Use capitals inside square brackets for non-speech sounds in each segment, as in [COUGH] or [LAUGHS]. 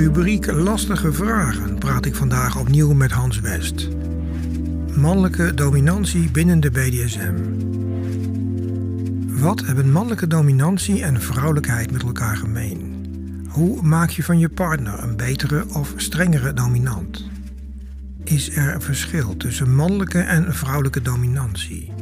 rubriek Lastige Vragen praat ik vandaag opnieuw met Hans West. Mannelijke dominantie binnen de BDSM. Wat hebben mannelijke dominantie en vrouwelijkheid met elkaar gemeen? Hoe maak je van je partner een betere of strengere dominant? Is er een verschil tussen mannelijke en vrouwelijke dominantie?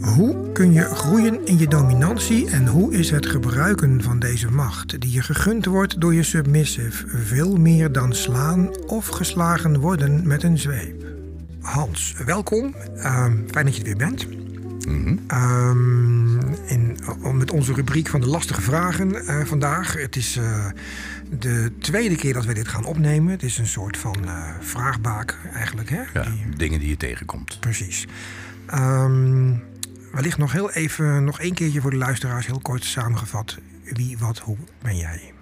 Hoe kun je groeien in je dominantie en hoe is het gebruiken van deze macht die je gegund wordt door je submissive veel meer dan slaan of geslagen worden met een zweep? Hans, welkom. Ehm, fijn dat je er weer bent. Ehm, in, met onze rubriek van de lastige vragen eh, vandaag. Het is eh, de tweede keer dat we dit gaan opnemen. Het is een soort van eh, vraagbaak eigenlijk. Hè? Ja, Die- dingen die je tegenkomt. Precies. Ehm, wellicht nog heel even, nog één keertje voor de luisteraars, heel kort samengevat. Wie, wat, hoe ben jij?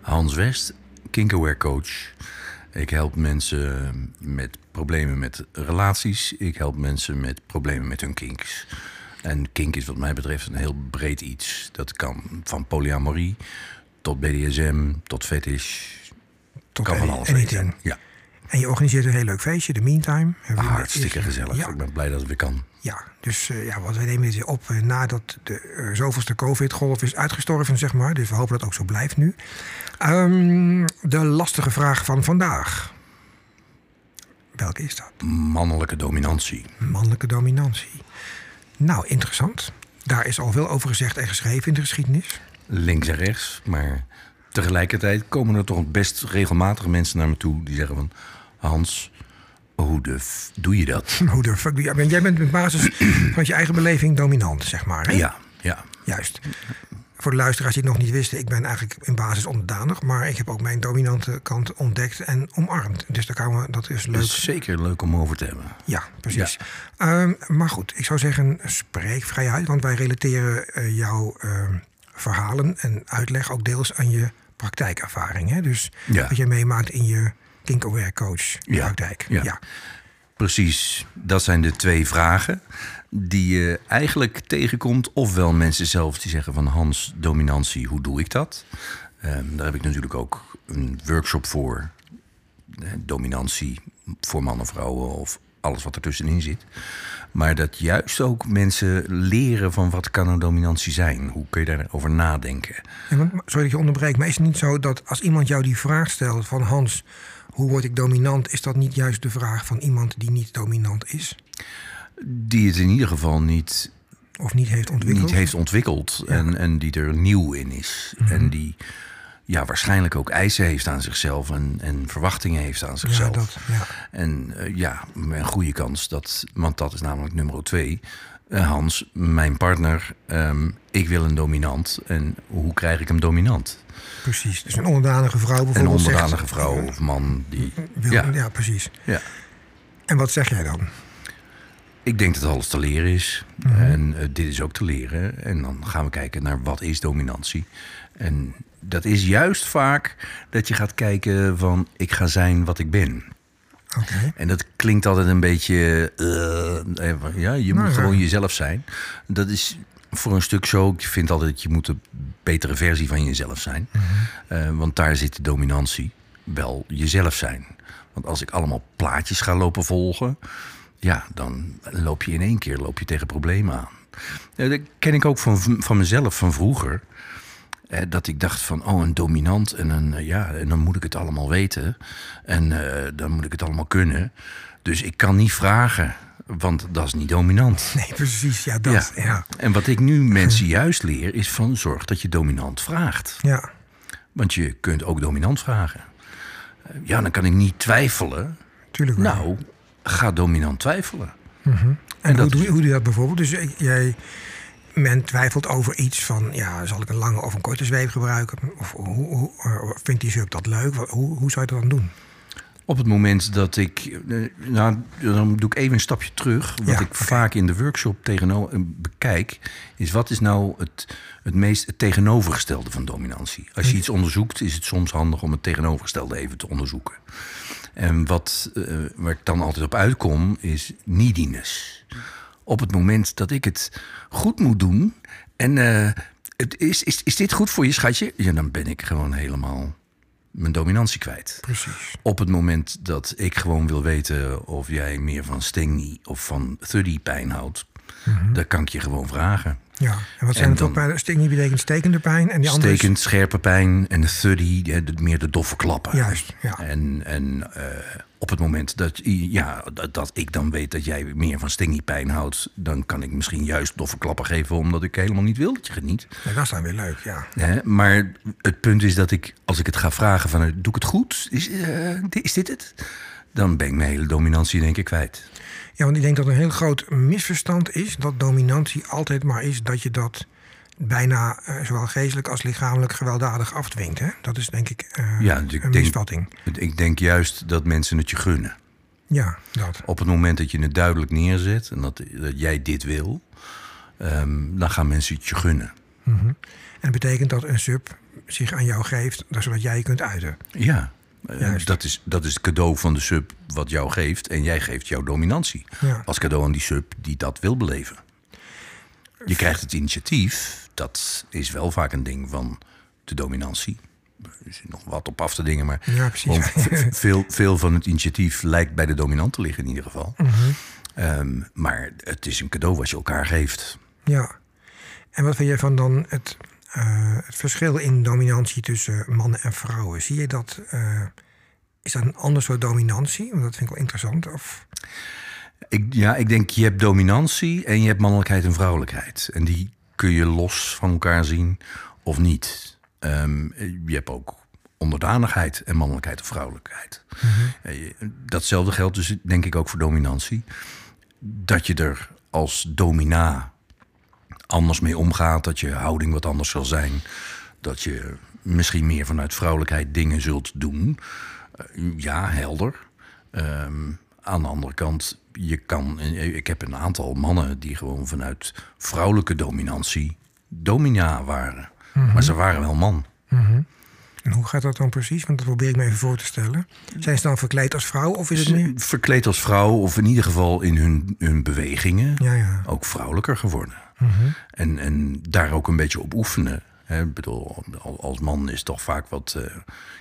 Hans West, kinkaware coach. Ik help mensen met problemen met relaties. Ik help mensen met problemen met hun kinks. En kink is wat mij betreft een heel breed iets. Dat kan van polyamorie tot BDSM, tot fetish. Tot kan van alles zijn. Ja, En je organiseert een heel leuk feestje, de Meantime. We- hartstikke is- gezellig. Ja, Ik ben blij dat het weer kan. ja. dus eh, ja, want wij nemen dit op eh, nadat de eh, zoveelste COVID-golf is uitgestorven, zeg maar. Dus we hopen dat het ook zo blijft nu. Ehm, de lastige vraag van vandaag. Welke is dat? Mannelijke dominantie. Mannelijke dominantie. Nou, interessant. Daar is al veel over gezegd en geschreven in de geschiedenis. links en rechts. Maar tegelijkertijd komen er toch best regelmatig mensen naar me toe die zeggen van... Hans, hoe de f doe je dat? [LAUGHS] Hoe de fuck doe je- Ja, Jij bent op basis van je eigen beleving dominant, zeg maar. Hè? Ja, ja. Juist. Voor de luisteraars die het nog niet wisten, ik ben eigenlijk in basis onderdanig, maar ik heb ook mijn dominante kant ontdekt en omarmd. Dus daar we, dat is Dat leuk. is zeker leuk om over te hebben. Ja, precies. Ehm, maar goed, ik zou zeggen, spreek vrij uit, want wij relateren eh, jouw ehm, verhalen en uitleg ook deels aan je praktijkervaring. Hè? Dus Ja. wat je meemaakt in je kink-aware coach praktijk. ja. ja. Precies, dat zijn de twee vragen die je eigenlijk tegenkomt. Ofwel mensen zelf die zeggen van Hans, dominantie, hoe doe ik dat? Ehm, daar heb ik natuurlijk ook een workshop voor. Eh, dominantie voor mannen, vrouwen of alles wat ertussenin zit. Maar dat juist ook mensen leren van wat kan een dominantie zijn? Hoe kun je daarover nadenken? Ja, sorry dat je onderbreekt, maar is het niet zo dat als iemand jou die vraag stelt van Hans, hoe word ik dominant, is dat niet juist de vraag van iemand die niet dominant is Die het in ieder geval niet of niet heeft ontwikkeld? niet heeft ontwikkeld en, en die er nieuw in is. Mhm. En die ja, waarschijnlijk ook eisen heeft aan zichzelf en, en verwachtingen heeft aan ja, zichzelf. dat, ja. En eh, ja, een goede kans dat, want dat is namelijk nummer twee. eh, Hans, mijn partner, ehm, ik wil een dominant. En hoe krijg ik hem dominant? precies. Dus een onderdanige vrouw Een bijvoorbeeld onderdanige zegt, vrouw of man die. wil- ja. Ja, precies. ja. En wat zeg jij dan? Ik denk dat alles te leren is. Mhm. En eh, dit is ook te leren. En dan gaan we kijken naar wat is dominantie. En dat is juist vaak dat je gaat kijken van ik ga zijn wat ik ben. En dat klinkt altijd een beetje. eh, eh, ja, je Nou moet ja. gewoon jezelf zijn. Dat is voor een stuk zo. Ik vind altijd dat je moet een betere versie van jezelf zijn. Mhm. Eh, want daar zit de dominantie. Wel jezelf zijn. Want als ik allemaal plaatjes ga lopen volgen. Ja, dan loop je in één keer loop je tegen problemen aan. Ja, dat ken ik ook van, van mezelf van vroeger. Dat ik dacht van, oh, een dominant en, een, eh, ja, en dan moet ik het allemaal weten. En eh, dan moet ik het allemaal kunnen. Dus ik kan niet vragen, want dat is niet dominant. [LAUGHS] Nee, precies. Ja, dat. Ja. Ja. En wat ik nu mensen juist leer, is van zorg dat je dominant vraagt. Want je kunt ook dominant vragen. Eh, Ja, dan kan ik niet twijfelen. tuurlijk wel. Nou, ga dominant twijfelen. en hoe, dat doe, hoe doe je dat bijvoorbeeld? Dus jij, men twijfelt over iets van, ja, zal ik een lange of een korte zweep gebruiken? Of hoe, hoe, eh, vindt die sub dat leuk? Hoe, hoe zou je dat dan doen? Op het moment dat ik. eh, Nou, dan doe ik even een stapje terug. Wat Ja, ik vaak in de workshop tegenover bekijk, is wat is nou het, het meest het tegenovergestelde van dominantie? Als je iets onderzoekt, is het soms handig om het tegenovergestelde even te onderzoeken. En wat, eh, waar ik dan altijd op uitkom, is neediness. Op het moment dat ik het goed moet doen en, eh, het is, is, is dit goed voor je, schatje? Ja, dan ben ik gewoon helemaal mijn dominantie kwijt. Precies. Op het moment dat ik gewoon wil weten of jij meer van stingy of van thuddy pijn houdt, dan kan ik je gewoon vragen. Ja, en wat zijn het ook stinging betekent stekende pijn en die andere Stekend, scherpe pijn en de thuddy, meer de doffe klappen. Juist, ja. En, en eh, op het moment dat, ja, dat, dat ik dan weet dat jij meer van stingy pijn houdt, dan kan ik misschien juist doffe klappen geven, omdat ik helemaal niet wil dat je geniet. Nee, dat is dan weer leuk, ja. Hè? Maar het punt is dat ik, als ik het ga vragen van, doe ik het goed? Is, eh, is dit het? Dan ben ik mijn hele dominantie in één keer kwijt. Ja, want ik denk dat een heel groot misverstand is dat dominantie altijd maar is dat je dat bijna eh, zowel geestelijk als lichamelijk gewelddadig afdwingt. Hè? Dat is denk ik eh, Ja, dus ik een denk- misvatting. Ik denk juist dat mensen het je gunnen. Ja, dat. Op het moment dat je het duidelijk neerzet en dat, dat jij dit wil, ehm, dan gaan mensen het je gunnen. En dat betekent dat een sub zich aan jou geeft, zodat jij je kunt uiten. Ja, eh, dat is, dat is het cadeau van de sub wat jou geeft en jij geeft jouw dominantie. Ja. Als cadeau aan die sub die dat wil beleven. Je krijgt het initiatief, dat is wel vaak een ding van de dominantie. Er is nog wat op af te dingen, maar Ja, veel, veel van het initiatief lijkt bij de dominant te liggen in ieder geval. Mhm. Ehm, maar het is een cadeau wat je elkaar geeft. Ja. En wat vind jij van dan het, eh, het verschil in dominantie tussen mannen en vrouwen? Zie je dat, eh, is dat een ander soort dominantie? Want dat vind ik wel interessant. Of, Ik, ja, ik denk je hebt dominantie en je hebt mannelijkheid en vrouwelijkheid. En die kun je los van elkaar zien of niet. Ehm, je hebt ook onderdanigheid en mannelijkheid en vrouwelijkheid. Eh, je- Datzelfde geldt dus denk ik ook voor dominantie. Dat je er als domina anders mee omgaat. Dat je houding wat anders zal zijn. Dat je misschien meer vanuit vrouwelijkheid dingen zult doen. Eh, ja, helder. Ehm, aan de andere kant, je kan. Ik heb een aantal mannen die gewoon vanuit vrouwelijke dominantie domina waren. Maar ze waren wel man. en hoe gaat dat dan precies? Want dat probeer ik me even voor te stellen. Zijn ze dan verkleed als vrouw of is het meer? Verkleed als vrouw, of in ieder geval in hun, hun bewegingen. Ja, ja. ook vrouwelijker geworden. En, en daar ook een beetje op oefenen. Hè, ik bedoel, al- als man is toch vaak wat eh,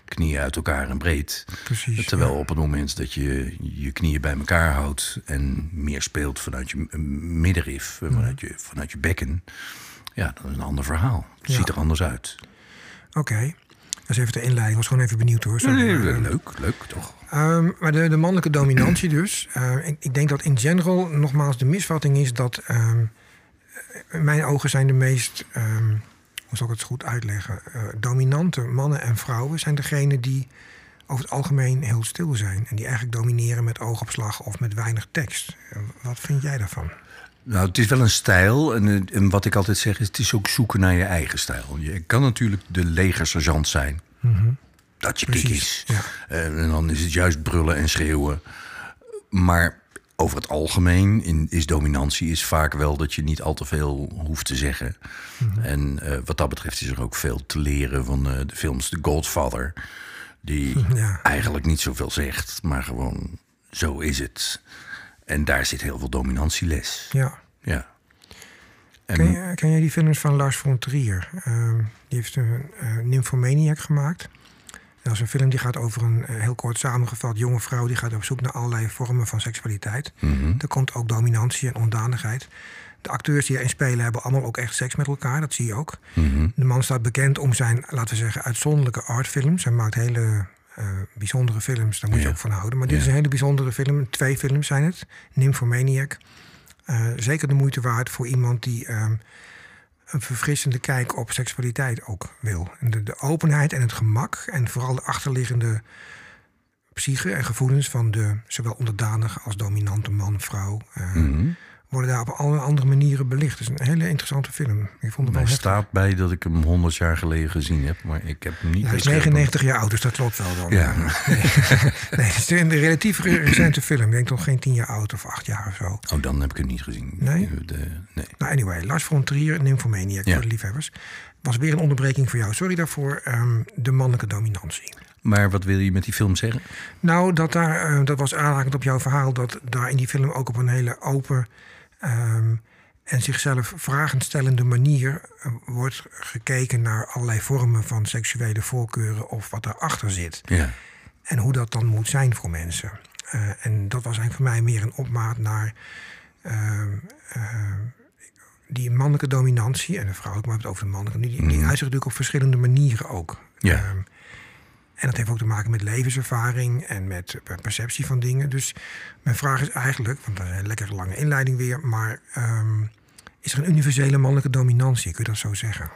knieën uit elkaar en breed. Precies. Terwijl op het moment dat je je knieën bij elkaar houdt en meer speelt vanuit je middenrif, eh, vanuit, je, vanuit je bekken, ja, dat is een ander verhaal. Het Ja. ziet er anders uit. Oké. Dat is even de inleiding. Ik was gewoon even benieuwd hoor. Nee, Maar, leuk, leuk toch? Ehm, maar de, de mannelijke dominantie dus. [CLEARS THROAT] eh, ik, ik denk dat in general nogmaals de misvatting is dat... ehm, in mijn ogen zijn de meest... ehm, hoe zal ik het goed uitleggen? Eh, dominante mannen en vrouwen zijn degene die over het algemeen heel stil zijn. En die eigenlijk domineren met oogopslag of met weinig tekst. Eh, wat vind jij daarvan? Nou, het is wel een stijl. En, en wat ik altijd zeg is, het is ook zoeken naar je eigen stijl. Je kan natuurlijk de legersergeant zijn. Dat je kick is. ja. Eh, en dan is het juist brullen en schreeuwen. Maar over het algemeen in, is dominantie is vaak wel dat je niet al te veel hoeft te zeggen. En eh, wat dat betreft is er ook veel te leren van eh, de films The Godfather. Die [LAUGHS] Ja. eigenlijk niet zoveel zegt, maar gewoon zo is het. En daar zit heel veel dominantieles. Ja. Ja. En, Ken, je, ken jij die films van Lars von Trier? Ehm, die heeft een Nymphomaniac gemaakt. Dat is een film die gaat over een eh, heel kort samengevat jonge vrouw... die gaat op zoek naar allerlei vormen van seksualiteit. Mhm. Er komt ook dominantie en onderdanigheid. De acteurs die erin spelen hebben allemaal ook echt seks met elkaar. Dat zie je ook. Mhm. De man staat bekend om zijn, laten we zeggen, uitzonderlijke artfilms. Hij maakt hele eh, bijzondere films, daar moet je ook van houden. Maar dit Ja. is een hele bijzondere film. Twee films zijn het. Nymphomaniac. Eh, zeker de moeite waard voor iemand die ehm, een verfrissende kijk op seksualiteit ook wil. En de, de openheid en het gemak en vooral de achterliggende psyche en gevoelens van de zowel onderdanige als dominante man, vrouw, eh, Mhm. Worden daar op alle andere manieren belicht. Het is een hele interessante film. Ik vond het wel Er staat bij dat ik hem 100 jaar geleden gezien heb, maar ik heb hem niet hij is gescherpt. 99 jaar oud, dus dat klopt wel dan. Ja. [LAUGHS] Nee, het is een relatief re- recente film. Ik denk nog geen 10 jaar oud of 8 jaar of zo. Oh, dan heb ik hem niet gezien. Nee? De, nee. Nou, anyway, Lars von Trier, Nymphomaniac Ja. voor de liefhebbers. Was weer een onderbreking voor jou. Sorry daarvoor. ehm, de mannelijke dominantie. Maar wat wil je met die film zeggen? Nou, dat, daar, eh, dat was aanhakend op jouw verhaal... dat daar in die film ook op een hele open... ehm, en zichzelf vragen stellende manier eh, wordt gekeken naar allerlei vormen van seksuele voorkeuren of wat erachter zit. Ja. En hoe dat dan moet zijn voor mensen. Eh, en dat was eigenlijk voor mij meer een opmaat naar eh, eh, die mannelijke dominantie en de vrouwelijke, maar het over de mannelijke. Die, die zich natuurlijk op verschillende manieren ook. Ja. En dat heeft ook te maken met levenservaring en met per- perceptie van dingen. Dus mijn vraag is eigenlijk, want dat is een lekkere lange inleiding weer, maar ehm, is er een universele mannelijke dominantie? Kun je dat zo zeggen?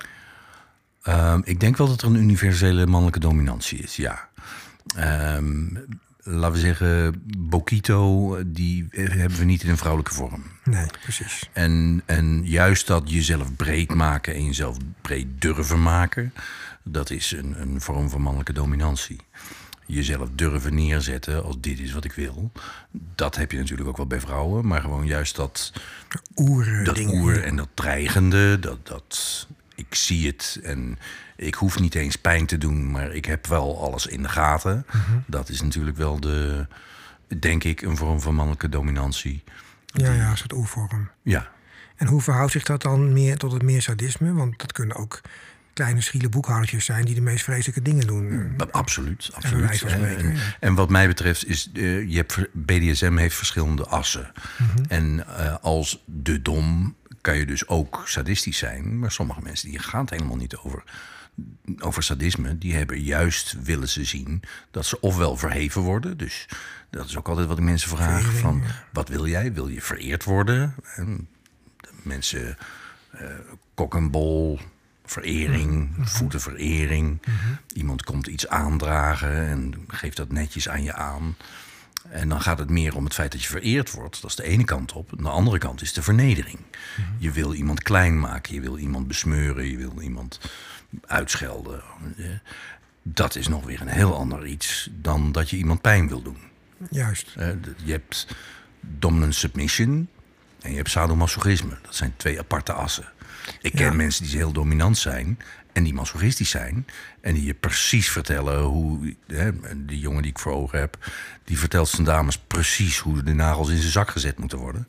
Ehm, ik denk wel dat er een universele mannelijke dominantie is, ja. Ehm, laten we zeggen, Bokito, die hebben we niet in een vrouwelijke vorm. Nee, precies. En, en juist dat jezelf breed maken en jezelf breed durven maken, dat is een, een vorm van mannelijke dominantie. Jezelf durven neerzetten als dit is wat ik wil. Dat heb je natuurlijk ook wel bij vrouwen, maar gewoon juist dat, Oeren dat oer en dat dreigende, dat, dat ik zie het en ik hoef niet eens pijn te doen, maar ik heb wel alles in de gaten. Mhm. Dat is natuurlijk wel de, denk ik, een vorm van mannelijke dominantie. Ja, ja, een soort oervorm. Ja, En hoe verhoudt zich dat dan meer tot het meer sadisme? Want dat kunnen ook kleine schiele boekhoudertjes zijn die de meest vreselijke dingen doen. Absoluut, absoluut. En, wat mij betreft is, eh, je hebt, BDSM heeft verschillende assen. Mhm. En eh, als de dom kan je dus ook sadistisch zijn. Maar sommige mensen die gaan het helemaal niet over, over sadisme. Die hebben juist willen ze zien dat ze ofwel verheven worden. Dus dat is ook altijd wat ik mensen vraag. Van, wat wil jij? Wil je vereerd worden? En de mensen eh kok en bol, verering, voetenverering. Iemand komt iets aandragen en geeft dat netjes aan je aan. En dan gaat het meer om het feit dat je vereerd wordt. Dat is de ene kant op. En de andere kant is de vernedering. Je wil iemand klein maken, je wil iemand besmeuren, je wil iemand uitschelden. Dat is nog weer een heel ander iets dan dat je iemand pijn wil doen. Juist. Eh, je hebt dominant submission en je hebt sadomasochisme. Dat zijn twee aparte assen. Ik ken Ja. mensen die heel dominant zijn en die masochistisch zijn. En die je precies vertellen hoe... Hè, die jongen die ik voor ogen heb... die vertelt zijn dames precies hoe de nagels in zijn zak gezet moeten worden.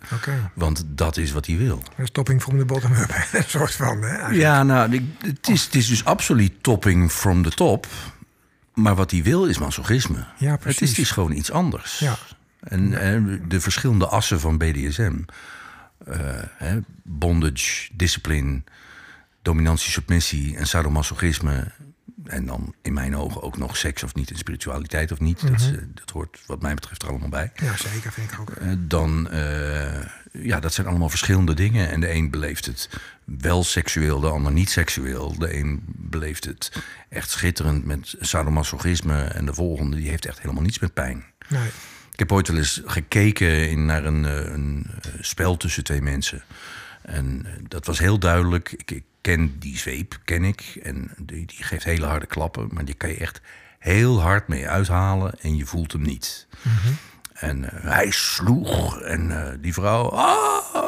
Want dat is wat hij wil. Is topping from the bottom up. [LAUGHS] een soort van. Hè, eigenlijk. Ja, nou, het is, het is dus absoluut topping from the top. Maar wat hij wil is masochisme. Ja, Het is, precies. het is gewoon iets anders. Ja. En eh, de verschillende assen van BDSM... eh, hè, bondage, discipline, dominantie, submissie en sadomasochisme... en dan in mijn ogen ook nog seks of niet en spiritualiteit of niet. dat, is, eh, dat hoort wat mij betreft er allemaal bij. ja, zeker vind ik ook. Eh, dan, ja, dat zijn allemaal verschillende dingen. En de een beleeft het wel seksueel, de ander niet seksueel. De een beleeft het echt schitterend met sadomasochisme. En de volgende, die heeft echt helemaal niets met pijn. Nee. Ik heb ooit wel eens gekeken in, naar een, eh, een eh, spel tussen twee mensen. En eh, dat was heel duidelijk. Ik, ik ken die zweep, ken ik. En die, die geeft hele harde klappen. Maar die kan je echt heel hard mee uithalen. En je voelt hem niet. En eh, hij sloeg. En die vrouw. "Ah, ah." En,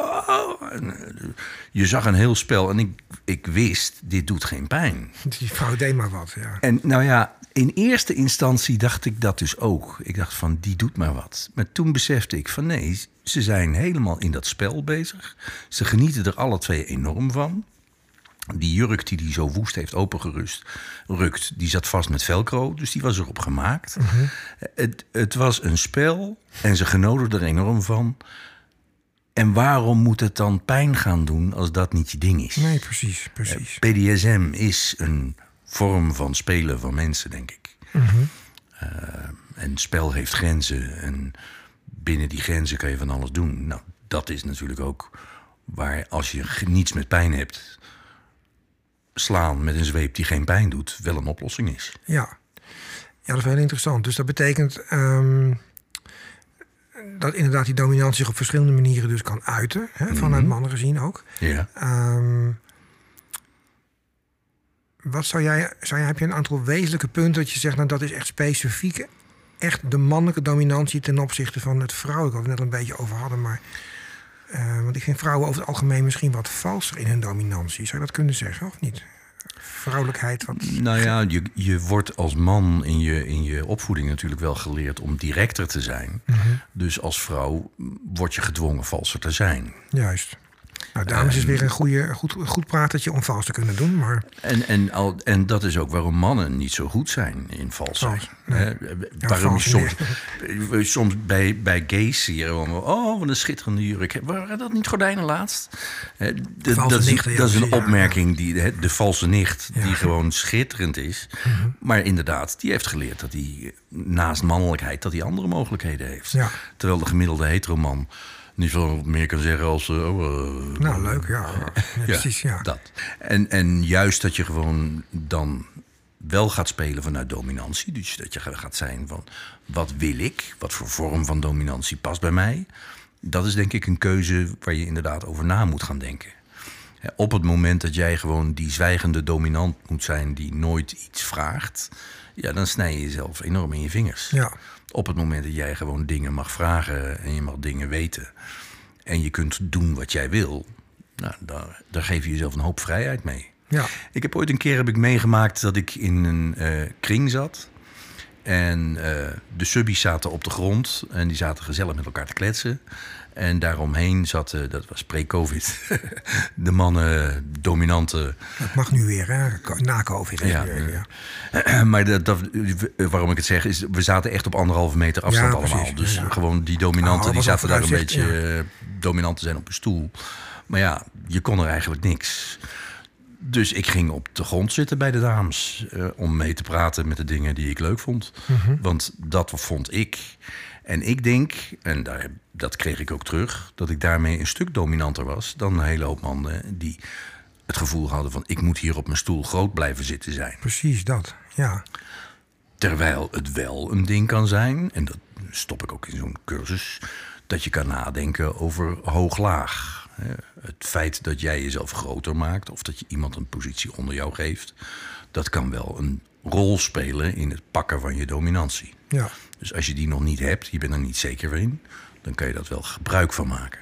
je zag een heel spel. En ik, ik wist, dit doet geen pijn. [LAUGHS] Die vrouw deed maar wat. Ja. En nou ja, in eerste instantie dacht ik dat dus ook. Ik dacht van, die doet maar wat. Maar toen besefte ik van nee, ze zijn helemaal in dat spel bezig. Ze genieten er alle twee enorm van. Die jurk die die zo woest heeft opengerust, rukt, die zat vast met velcro, dus die was erop gemaakt. het, het was een spel en ze genoten er enorm van. En waarom moet het dan pijn gaan doen als dat niet je ding is? Nee, precies. precies. BDSM is een vorm van spelen van mensen, denk ik. Eh, en spel heeft grenzen en binnen die grenzen kan je van alles doen. Nou, dat is natuurlijk ook waar als je niets met pijn hebt, slaan met een zweep die geen pijn doet, wel een oplossing is. Ja. ja, dat is heel interessant. Dus dat betekent ehm, dat inderdaad die dominantie zich op verschillende manieren dus kan uiten. Hè, vanuit mannen gezien ook. Ja. Ehm, wat zou jij, zou jij, heb je een aantal wezenlijke punten dat je zegt, nou dat is echt specifiek, echt de mannelijke dominantie ten opzichte van het vrouwelijke, waar we het net een beetje over hadden, maar eh, want ik vind vrouwen over het algemeen misschien wat valser in hun dominantie. Zou je dat kunnen zeggen of niet? Vrouwelijkheid wat. Nou ja, je, je wordt als man in je, in je opvoeding natuurlijk wel geleerd om directer te zijn. Dus als vrouw word je gedwongen valser te zijn. Juist. Nou, dames is weer een, goede, goed, goed pratertje om vals te kunnen doen, maar... En, en, al, en dat is ook waarom mannen niet zo goed zijn in vals nee. Hè, waarom vals soms, soms bij, bij gays zie je. Oh, wat een schitterende jurk. Waren dat niet gordijnen laatst? Dat, is, dat is een opmerking, die, de valse nicht... die Ja. Mhm. gewoon schitterend is. Maar inderdaad, die heeft geleerd dat hij naast mannelijkheid... dat hij andere mogelijkheden heeft. Ja. Terwijl de gemiddelde heteroman niet veel meer kan zeggen als... eh, oh, eh, Nou, leuk, [LAUGHS] ja. Ja, precies, ja. dat. En, en juist dat je gewoon dan wel gaat spelen vanuit dominantie. Dus dat je gaat zijn van wat wil ik? Wat voor vorm van dominantie past bij mij? Dat is denk ik een keuze waar je inderdaad over na moet gaan denken. Op het moment dat jij gewoon die zwijgende dominant moet zijn die nooit iets vraagt, ja, dan snij je jezelf enorm in je vingers. Ja. Op het moment dat jij gewoon dingen mag vragen en je mag dingen weten en je kunt doen wat jij wil, nou, daar, daar geef je jezelf een hoop vrijheid mee. Ja. Ik heb ooit een keer heb ik meegemaakt dat ik in een eh, kring zat. En eh, de subbies zaten op de grond en die zaten gezellig met elkaar te kletsen. En daaromheen zaten, dat was pre-covid, [LAUGHS] de mannen, dominante Dat mag nu weer, hè? Na COVID. Ja, weer, ja. [CLEARS THROAT] maar dat, dat, waarom ik het zeg is, we zaten echt op anderhalve meter afstand Ja, allemaal. Dus ja. gewoon die dominanten, Oh, die zaten daar een beetje eh, dominant te zijn op een stoel. Maar ja, je kon er eigenlijk niks. Dus ik ging op de grond zitten bij de dames eh, om mee te praten met de dingen die ik leuk vond. Mhm. Want dat vond ik. En ik denk, en daar, dat kreeg ik ook terug, dat ik daarmee een stuk dominanter was dan een hele hoop mannen die het gevoel hadden van ik moet hier op mijn stoel groot blijven zitten zijn. Precies dat, ja. Terwijl het wel een ding kan zijn, en dat stop ik ook in zo'n cursus, dat je kan nadenken over hoog-laag. Het feit dat jij jezelf groter maakt of dat je iemand een positie onder jou geeft, dat kan wel een rol spelen in het pakken van je dominantie. Ja. Dus als je die nog niet hebt, je bent er niet zeker in, dan kan je dat wel gebruik van maken.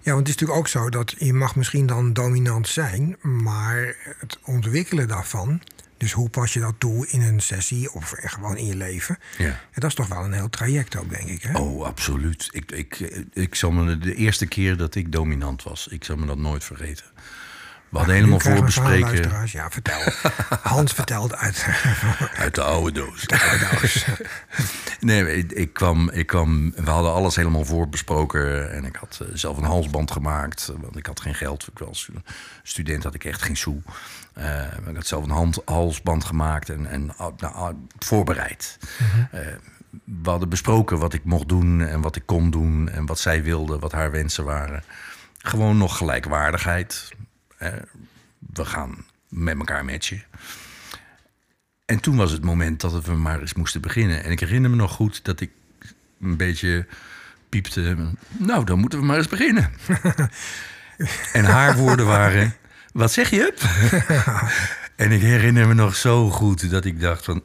Ja, want het is natuurlijk ook zo dat je mag misschien dan dominant zijn, maar het ontwikkelen daarvan, dus hoe pas je dat toe in een sessie of gewoon in je leven, Ja. en dat is toch wel een heel traject ook, denk ik. Hè? Oh, absoluut. Ik, ik, ik zal me de eerste keer dat ik dominant was, ik zal me dat nooit vergeten. We hadden helemaal voorbespreken. Ja, vertel. [LAUGHS] Hans vertelt uit. [LAUGHS] uit de oude doos. [LAUGHS] Nee, ik, ik, kwam, ik kwam, we hadden alles helemaal voorbesproken. En ik had eh, zelf een halsband gemaakt. Want ik had geen geld. Ik was student, had ik echt geen sou. Eh, ik had zelf een hand, halsband gemaakt en, en ah, nou, ah, voorbereid. Eh, we hadden besproken wat ik mocht doen en wat ik kon doen. En wat zij wilde, wat haar wensen waren. Gewoon nog gelijkwaardigheid. We gaan met elkaar matchen. En toen was het moment dat we maar eens moesten beginnen. En ik herinner me nog goed dat ik een beetje piepte. Nou, dan moeten we maar eens beginnen. [LAUGHS] en haar woorden waren: Wat zeg je? [LAUGHS] en ik herinner me nog zo goed dat ik dacht van...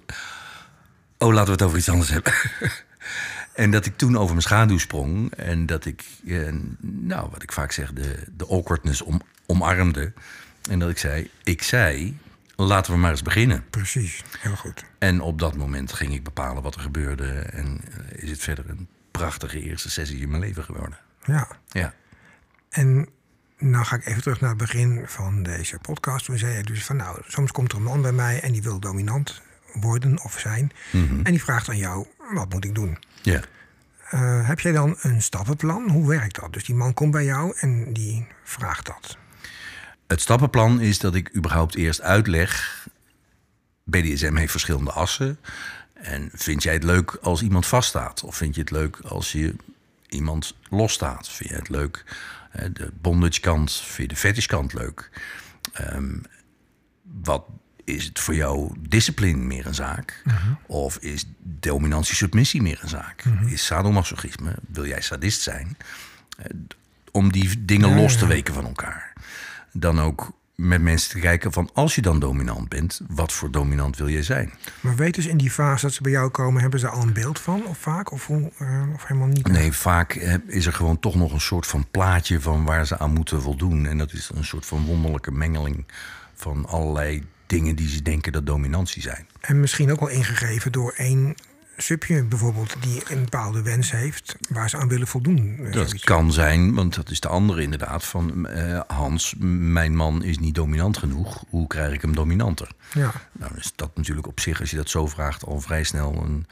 Oh, laten we het over iets anders hebben. En dat ik toen over mijn schaduw sprong. En dat ik, eh, nou, wat ik vaak zeg, de, de awkwardness om, omarmde. En dat ik zei, ik zei, laten we maar eens beginnen. Precies, heel goed. En op dat moment ging ik bepalen wat er gebeurde. En eh, is het verder een prachtige eerste sessie in mijn leven geworden. Ja. Ja. En nou ga ik even terug naar het begin van deze podcast. Toen zei je dus van nou, soms komt er een man bij mij en die wil dominant worden of zijn. En die vraagt aan jou, wat moet ik doen? Ja. Eh, heb jij dan een stappenplan? Hoe werkt dat? Dus die man komt bij jou en die vraagt dat. Het stappenplan is dat ik überhaupt eerst uitleg. BDSM heeft verschillende assen. En vind jij het leuk als iemand vaststaat? Of vind je het leuk als je iemand losstaat? Vind je het leuk, de bondage kant, vind je de fetish kant leuk? Ehm, wat is het voor jou discipline meer een zaak? Of is dominantie-submissie meer een zaak? Is sadomasochisme, wil jij sadist zijn? Eh, om die dingen Ja, los te weken van elkaar. Dan ook met mensen te kijken van als je dan dominant bent, wat voor dominant wil je zijn? Maar weten ze in die fase dat ze bij jou komen, hebben ze al een beeld van? Of vaak? Of, hoe, eh, of helemaal niet? Nee, vaak eh, is er gewoon toch nog een soort van plaatje van waar ze aan moeten voldoen. En dat is een soort van wonderlijke mengeling van allerlei dingen die ze denken dat dominantie zijn. En misschien ook wel ingegeven door één subje bijvoorbeeld die een bepaalde wens heeft waar ze aan willen voldoen. eh, Dat zoiets. kan zijn, want dat is de andere inderdaad. Van eh, Hans, mijn man is niet dominant genoeg. Hoe krijg ik hem dominanter? Ja, Nou, is dat natuurlijk op zich, als je dat zo vraagt, al vrij snel een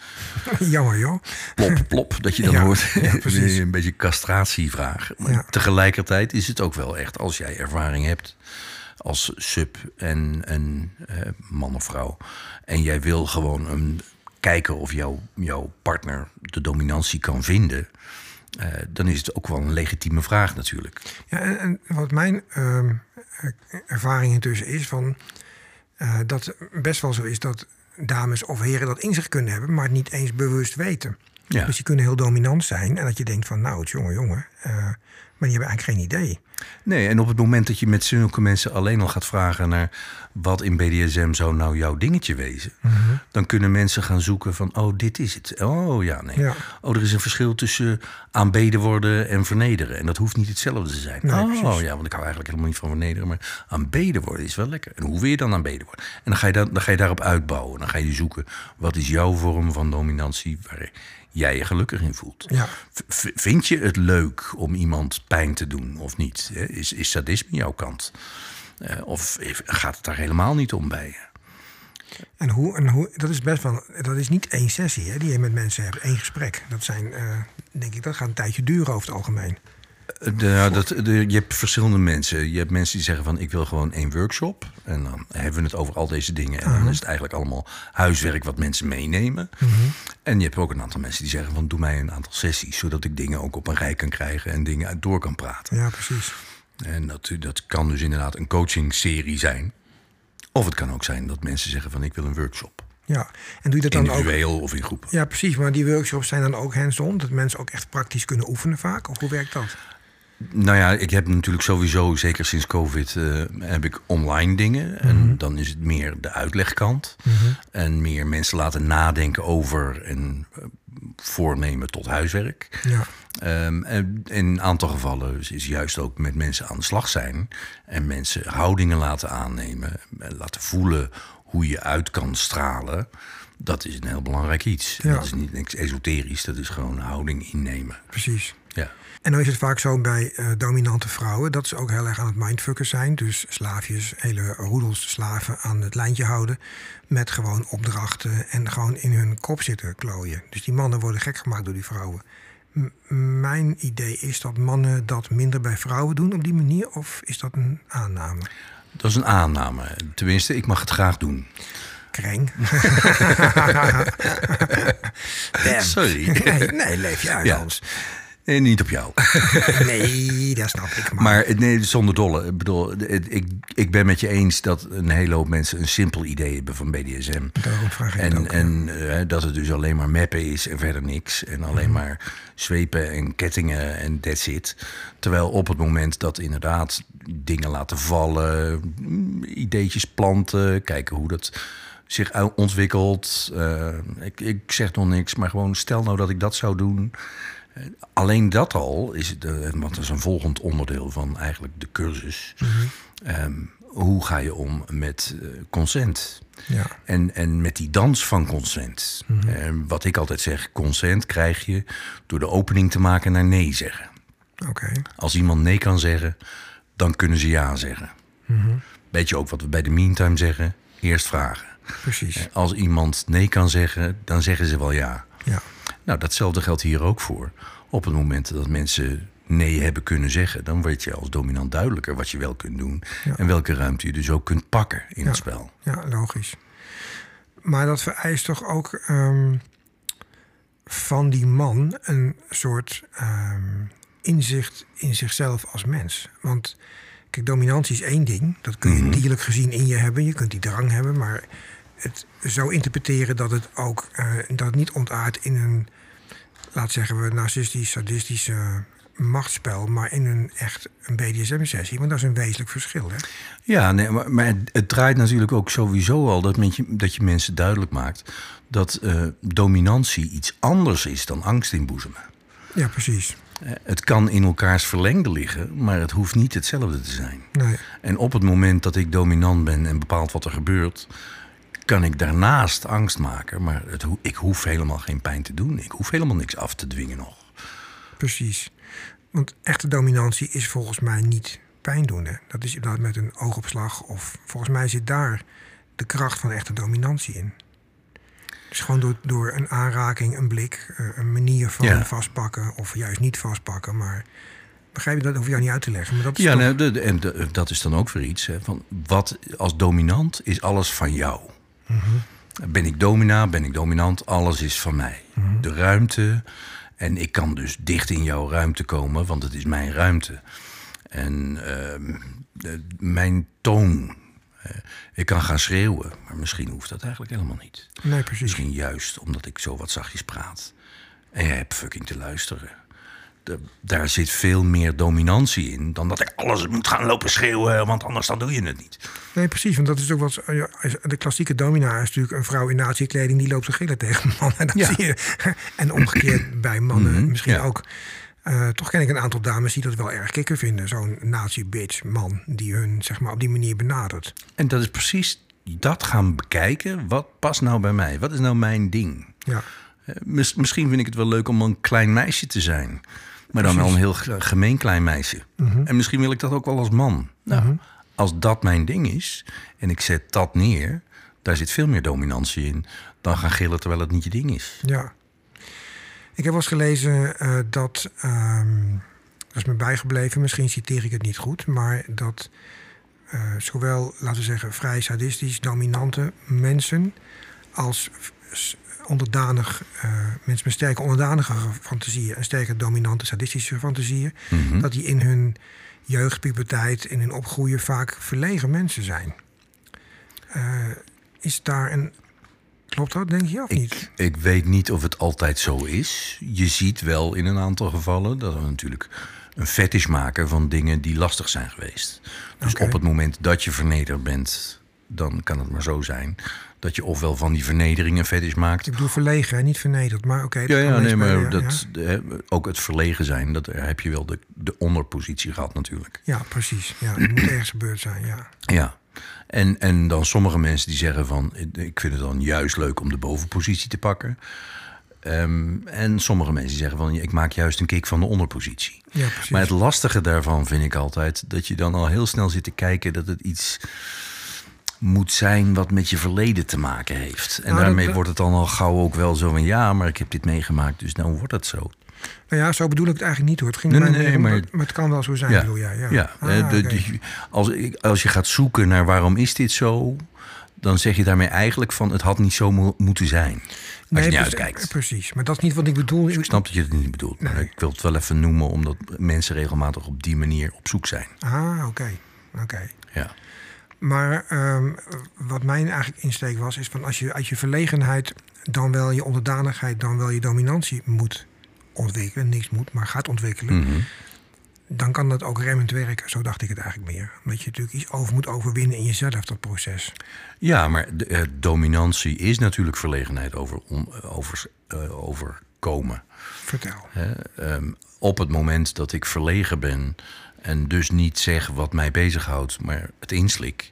[LAUGHS] jammer joh. plop, plop, dat je dan [LAUGHS] Ja, hoort. ja, [LAUGHS] een beetje castratievraag. Maar Ja. tegelijkertijd is het ook wel echt, als jij ervaring hebt als sub en een eh, man of vrouw. En jij wil gewoon een, kijken of jouw, jouw partner de dominantie kan vinden. eh, dan is het ook wel een legitieme vraag natuurlijk. Ja, en, wat mijn ehm, eh, ervaring intussen is van eh, dat best wel zo is dat dames of heren dat in zich kunnen hebben, maar het niet eens bewust weten. Ja. Dus die kunnen heel dominant zijn en dat je denkt van nou, het jongen, jongen, eh, maar die hebben eigenlijk geen idee. Nee, en op het moment dat je met zulke mensen alleen al gaat vragen naar wat in BDSM zou nou jouw dingetje wezen, Mhm. dan kunnen mensen gaan zoeken van, oh, dit is het. Oh ja, nee. Ja. Oh, er is een verschil tussen aanbeden worden en vernederen. En dat hoeft niet hetzelfde te zijn. Nee, oh precies. ja, want ik hou eigenlijk helemaal niet van vernederen, maar aanbeden worden is wel lekker. En hoe wil je dan aanbeden worden? En dan ga je, dan, dan ga je daarop uitbouwen. Dan ga je zoeken, wat is jouw vorm van dominantie waar jij je gelukkig in voelt? Ja. Vind je het leuk om iemand pijn te doen of niet? Is, is sadisme jouw kant? Eh, of gaat het daar helemaal niet om bij je? En hoe, en hoe, dat is best wel, dat is niet één sessie hè, die je met mensen hebt, één gesprek. Dat zijn, eh, denk ik, dat gaat een tijdje duren over het algemeen. De, ja, dat, de, je hebt verschillende mensen. Je hebt mensen die zeggen van ik wil gewoon één workshop. En dan hebben we het over al deze dingen. En dan is het eigenlijk allemaal huiswerk wat mensen meenemen. En je hebt ook een aantal mensen die zeggen van doe mij een aantal sessies. Zodat ik dingen ook op een rij kan krijgen en dingen door kan praten. Ja, precies. En dat, dat kan dus inderdaad een coachingserie zijn. Of het kan ook zijn dat mensen zeggen van ik wil een workshop. Ja, en doe je dat dan ook? Individueel of in groepen. Ja, precies. Maar die workshops zijn dan ook hands-on, dat mensen ook echt praktisch kunnen oefenen vaak? Of hoe werkt dat? Nou ja, ik heb natuurlijk sowieso, zeker sinds COVID, eh, heb ik online dingen. En dan is het meer de uitlegkant. En meer mensen laten nadenken over en eh, voornemen tot huiswerk. Ja, Ehm, en in een aantal gevallen is, is juist ook met mensen aan de slag zijn. En mensen houdingen laten aannemen. en Laten voelen hoe je uit kan stralen. Dat is een heel belangrijk iets. Ja. Dat is niet niks esoterisch, dat is gewoon houding innemen. precies. Ja. En dan is het vaak zo bij eh, dominante vrouwen dat ze ook heel erg aan het mindfucken zijn. Dus slaafjes, hele roedels slaven aan het lijntje houden. Met gewoon opdrachten en gewoon in hun kop zitten klooien. Dus die mannen worden gek gemaakt door die vrouwen. M- mijn idee is dat mannen dat minder bij vrouwen doen op die manier. Of is dat een aanname? Dat is een aanname. Tenminste, ik mag het graag doen. Kreng. [LAUGHS] Sorry. Nee, nee, leef je uit, Ja. Hans. Nee, niet op jou. [LAUGHS] Nee, dat snap ik. Maar, Maar nee, zonder dolle. Ik bedoel, ik, ik ben met je eens dat een hele hoop mensen een simpel idee hebben van BDSM. daarom vraag ik En, ook. en eh, dat het dus alleen maar mappen is en verder niks. En alleen Mhm. maar zwepen en kettingen en that's it. Terwijl op het moment dat inderdaad dingen laten vallen, mm, ideetjes planten, kijken hoe dat zich ontwikkelt. Eh, ik, ik zeg nog niks, maar gewoon stel nou dat ik dat zou doen. Eh, Alleen dat al is het, eh, want dat is een volgend onderdeel van eigenlijk de cursus. Ehm, hoe ga je om met eh, consent? Ja. En, en met die dans van consent. En wat ik altijd zeg, consent krijg je door de opening te maken naar nee zeggen. Als iemand nee kan zeggen, dan kunnen ze ja zeggen. Weet je ook wat we bij de meantime zeggen? Eerst vragen. Precies. Als iemand nee kan zeggen, dan zeggen ze wel ja. Ja. Nou, datzelfde geldt hier ook voor. Op het moment dat mensen nee hebben kunnen zeggen, dan weet je als dominant duidelijker wat je wel kunt doen. Ja. En welke ruimte je dus ook kunt pakken in Ja. het spel. Ja, logisch. Maar dat vereist toch ook ehm, van die man een soort ehm, inzicht in zichzelf als mens. Want kijk, dominantie is één ding. Dat kun je dierlijk gezien in je hebben. Je kunt die drang hebben, maar het zo interpreteren dat het ook eh, dat het niet ontaart in een, laat zeggen we, narcistisch, sadistische machtsspel, maar in een echt een BDSM-sessie. Want dat is een wezenlijk verschil. Hè? Ja, nee, maar, maar het, draait natuurlijk ook sowieso al dat, met je, dat je mensen duidelijk maakt dat eh, dominantie iets anders is dan angst inboezemen. Ja, precies. Eh, Het kan in elkaars verlengde liggen, maar het hoeft niet hetzelfde te zijn. Nee. En op het moment dat ik dominant ben en bepaalt wat er gebeurt, kan ik daarnaast angst maken. Maar het, ik hoef helemaal geen pijn te doen. Ik hoef helemaal niks af te dwingen nog. Precies. Want echte dominantie is volgens mij niet pijn doen. Hè? Dat is inderdaad met een oogopslag. Of volgens mij zit daar de kracht van echte dominantie in. Dus gewoon door, door een aanraking, een blik, eh, een manier van Ja. vastpakken. Of juist niet vastpakken. Maar begrijp je dat? hoef je jou niet uit te leggen. Maar dat is Ja, toch- nee, de- de- en de- dat is dan ook weer iets. Hè, van wat als dominant is alles van jou. Ben ik domina, ben ik dominant, alles is van mij. De ruimte. En ik kan dus dicht in jouw ruimte komen, want het is mijn ruimte. En ehm, de- mijn toon. eh, ik kan gaan schreeuwen, maar misschien hoeft dat eigenlijk helemaal niet. Nee, precies. Misschien juist omdat ik zo wat zachtjes praat. En jij hebt fucking te luisteren. De- daar zit veel meer dominantie in dan dat ik alles moet gaan lopen schreeuwen, want anders dan doe je het niet. Nee, precies. Want dat is ook wat. ja, De klassieke domina is natuurlijk een vrouw in nazi-kleding die loopt te gillen tegen [LAUGHS] een man. En, dat Ja. Mhm, zie je. en omgekeerd [CLEARS THROAT] bij mannen misschien ja. ook. Eh, toch ken ik een aantal dames die dat wel erg kikker vinden. Zo'n nazi-bitch man die hun zeg maar, op die manier benadert. En dat is precies dat gaan bekijken. Wat past nou bij mij? Wat is nou mijn ding? Ja, Eh, mis- misschien vind ik het wel leuk om een klein meisje te zijn. Maar dan wel een heel ge- gemeen klein meisje. En misschien wil ik dat ook wel als man. Nou, als dat mijn ding is en ik zet dat neer, daar zit veel meer dominantie in dan gaan gillen terwijl het niet je ding is. ja. Ik heb wel eens gelezen eh, dat. ehm, dat is me bijgebleven, misschien citeer ik het niet goed. Maar dat eh, zowel, laten we zeggen, vrij sadistisch dominante mensen. als onderdanig, eh, mensen met sterke onderdanige fantasieën en sterke dominante sadistische fantasieën, dat die in hun jeugd, puberteit, in hun opgroeien vaak verlegen mensen zijn. Eh, is daar een. Klopt dat, denk je, of niet? Ik, weet niet of het altijd zo is. Je ziet wel in een aantal gevallen dat we natuurlijk een fetish maken van dingen die lastig zijn geweest. Dus op het moment dat je vernederd bent, dan kan het maar zo zijn dat je ofwel van die vernedering een fetish maakt. Ik bedoel verlegen, hè, niet vernederd, maar oké. Ja, ja, nee, maar dat, de- ook het verlegen zijn, dat heb je wel de, de onderpositie gehad natuurlijk. Ja, precies. Ja, het moet ergens gebeurd zijn, ja. Ja. En, en dan sommige mensen die zeggen van... ik vind het dan juist leuk om de bovenpositie te pakken. Ehm, en sommige mensen zeggen van... ik maak juist een kick van de onderpositie. Ja, precies. Maar het lastige daarvan vind ik altijd... dat je dan al heel snel zit te kijken dat het iets moet zijn... wat met je verleden te maken heeft. En Nou, dat- daarmee dat- wordt het dan al gauw ook wel zo van... ja, maar ik heb dit meegemaakt, dus nou wordt het zo. Nou ja, zo bedoel ik het eigenlijk niet hoor. Het ging Nee, nee, om dat- maar- het kan wel zo zijn, bedoel jij? Ja, ja. Ah, de- als, als je gaat zoeken naar waarom is dit zo... dan zeg je daarmee eigenlijk van het had niet zo mo- moeten zijn. Als Nee, je niet uitkijkt. Precies, maar dat is niet wat ik bedoel. Ik snap dat je het niet bedoelt. Maar Nee. ik wil het wel even noemen... omdat mensen regelmatig op die manier op zoek zijn. Ah, oké. oké. Ja. Maar ehm, wat mijn eigenlijk insteek was, is van als je uit je verlegenheid dan wel je onderdanigheid, dan wel je dominantie moet ontwikkelen, niks moet, maar gaat ontwikkelen, Mhm. dan kan dat ook remmend werken. Zo dacht ik het eigenlijk meer. Omdat je natuurlijk iets over moet overwinnen in jezelf, dat proces. Ja, maar de, eh, dominantie is natuurlijk verlegenheid over, on- over, eh, overkomen. Vertel. Hè, ehm, op het moment dat ik verlegen ben en dus niet zeg wat mij bezighoudt, maar het inslik,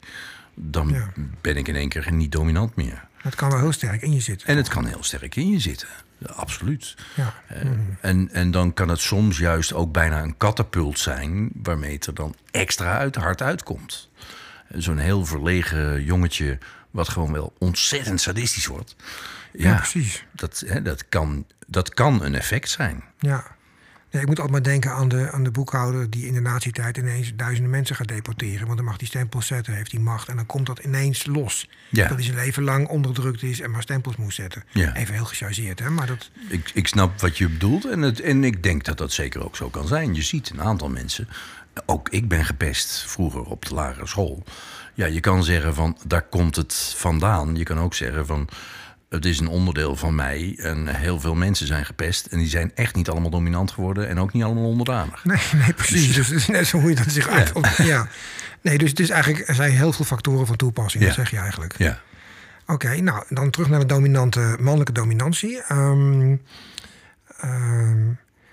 dan Ja. ben ik in één keer niet dominant meer. Dat kan wel heel sterk in je zitten. En het kan heel sterk in je zitten. Ja, absoluut. Ja. Eh, en, en dan kan het soms juist ook bijna een katapult zijn, waarmee het er dan extra uit, hard uitkomt. Zo'n heel verlegen jongetje, wat gewoon wel ontzettend sadistisch wordt. Ja, precies. Dat, hè, dat, kan, dat kan een effect zijn. Ja. Nee, ik moet altijd maar denken aan de, aan de boekhouder die in de nazi-tijd ineens duizenden mensen gaat deporteren. Want dan mag die stempels zetten, heeft die macht. En dan komt dat ineens los. Ja. Dat hij zijn leven lang onderdrukt is en maar stempels moest zetten. Ja. Even heel gechargeerd, hè? Maar dat, Ik, ik snap wat je bedoelt en, het, en ik denk dat dat zeker ook zo kan zijn. Je ziet een aantal mensen, ook ik ben gepest vroeger op de lagere school. Ja, je kan zeggen van daar komt het vandaan. Je kan ook zeggen van het is een onderdeel van mij en heel veel mensen zijn gepest. En die zijn echt niet allemaal dominant geworden en ook niet allemaal onderdanig. nee, nee, precies. Dus het is net zo hoe je dat zich uit. Ja. Nee, dus het is eigenlijk, er zijn heel veel factoren van toepassing, dat Ja. zeg je eigenlijk. Ja. Oké, nou, dan terug naar de dominante mannelijke dominantie. Ehm,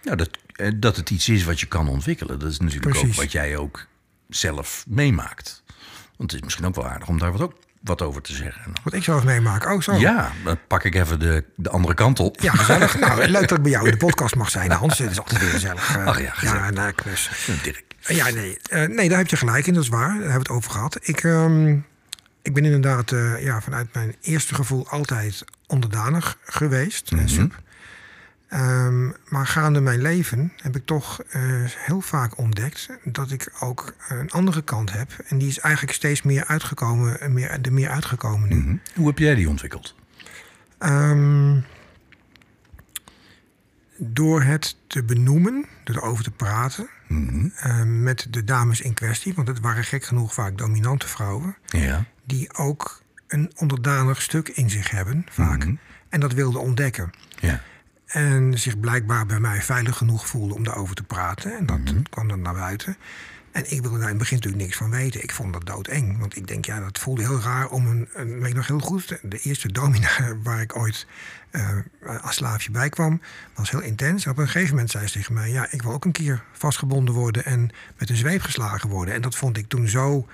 Nou, dat, eh, dat het iets is wat je kan ontwikkelen. Dat is natuurlijk Precies. ook wat jij ook zelf meemaakt. Want het is misschien ook wel aardig om daar wat ook wat over te zeggen. Wat ik zelf meemaak. Oh, zo. Ja, dan pak ik even de, de andere kant op. Ja, gezellig. [LAUGHS] nou, leuk dat ik bij jou in de podcast mag zijn, Hans. Het is altijd weer gezellig. Uh, Ach ja, gezellig. Ja, nou, klus. Dirk. Ja, nee. Eh, nee, daar heb je gelijk in, dat is waar. Daar hebben we het over gehad. Ik, ehm, ik ben inderdaad eh, ja, vanuit mijn eerste gevoel altijd onderdanig geweest. sub. Ehm, maar gaande mijn leven heb ik toch eh, heel vaak ontdekt dat ik ook een andere kant heb. En die is eigenlijk steeds meer uitgekomen, eh, meer, er meer uitgekomen nu. Mhm. Hoe heb jij die ontwikkeld? Ehm, door het te benoemen, door erover te praten Mhm. eh, met de dames in kwestie, want het waren gek genoeg vaak dominante vrouwen, Ja. die ook een onderdanig stuk in zich hebben, vaak, Mhm. en dat wilden ontdekken. Ja. En zich blijkbaar bij mij veilig genoeg voelden om daarover te praten. En dat Mhm. kwam dan naar buiten. En ik wilde daar in het begin natuurlijk niks van weten. Ik vond dat doodeng. Want ik denk, ja, dat voelde heel raar om een... een weet ik nog heel goed, de- eerste domina [LAUGHS] waar ik ooit eh, als slaafje bij kwam... was heel intens. En op een gegeven moment zei ze tegen mij... ja, ik wil ook een keer vastgebonden worden en met een zweep geslagen worden. En dat vond ik toen zo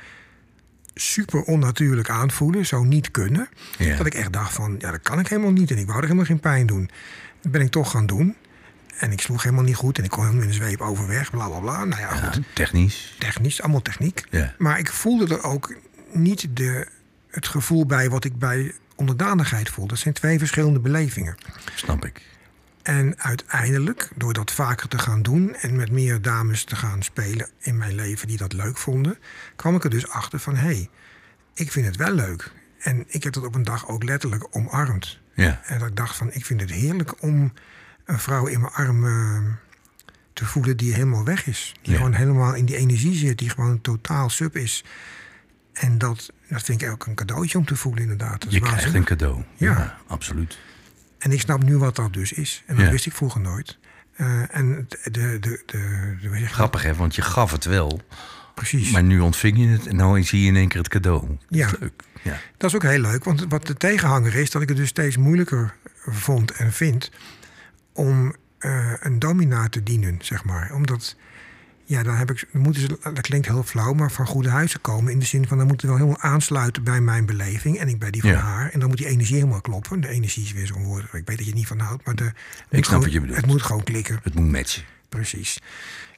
super onnatuurlijk aanvoelen, zo niet kunnen... Ja. dat ik echt dacht van, ja, dat kan ik helemaal niet. En ik wou er helemaal geen pijn doen. Dat ben ik toch gaan doen. En ik sloeg helemaal niet goed en ik kon helemaal met een zweep overweg, bla bla bla. Nou ja, Ja, goed, technisch. technisch, allemaal techniek. Ja. Maar ik voelde er ook niet de, het gevoel bij wat ik bij onderdanigheid voel. Dat zijn twee verschillende belevingen. Snap ik. En uiteindelijk, door dat vaker te gaan doen en met meer dames te gaan spelen in mijn leven die dat leuk vonden, kwam ik er dus achter van hé, hey, ik vind het wel leuk. En ik heb dat op een dag ook letterlijk omarmd. Ja. En dat ik dacht van, ik vind het heerlijk om een vrouw in mijn armen te voelen die helemaal weg is. Die Ja. gewoon helemaal in die energie zit, die gewoon totaal sub is. En dat, dat vind ik ook een cadeautje om te voelen inderdaad. Dat is Je krijgt waanzinnig. een cadeau. Ja. absoluut. En ik snap nu wat dat dus is. En dat Ja. wist ik vroeger nooit. Eh, en de, de, de? Grappig hè, want je gaf het wel. Precies. Maar nu ontving je het en nu zie je in één keer het cadeau. Ja. leuk. Ja. Dat is ook heel leuk, want wat de tegenhanger is, dat ik het dus steeds moeilijker vond en vind om eh, een domina te dienen, zeg maar. Omdat, ja, dan heb ik, moeten ze, dat klinkt heel flauw, maar van goede huizen komen. In de zin van, dan moeten wel helemaal aansluiten bij mijn beleving en ik bij die van Ja. haar. En dan moet die energie helemaal kloppen. De energie is weer zo'n woord, ik weet dat je het niet van houdt, maar de, moet snap gewoon- wat je bedoelt. Het moet gewoon klikken. Het moet matchen. Precies.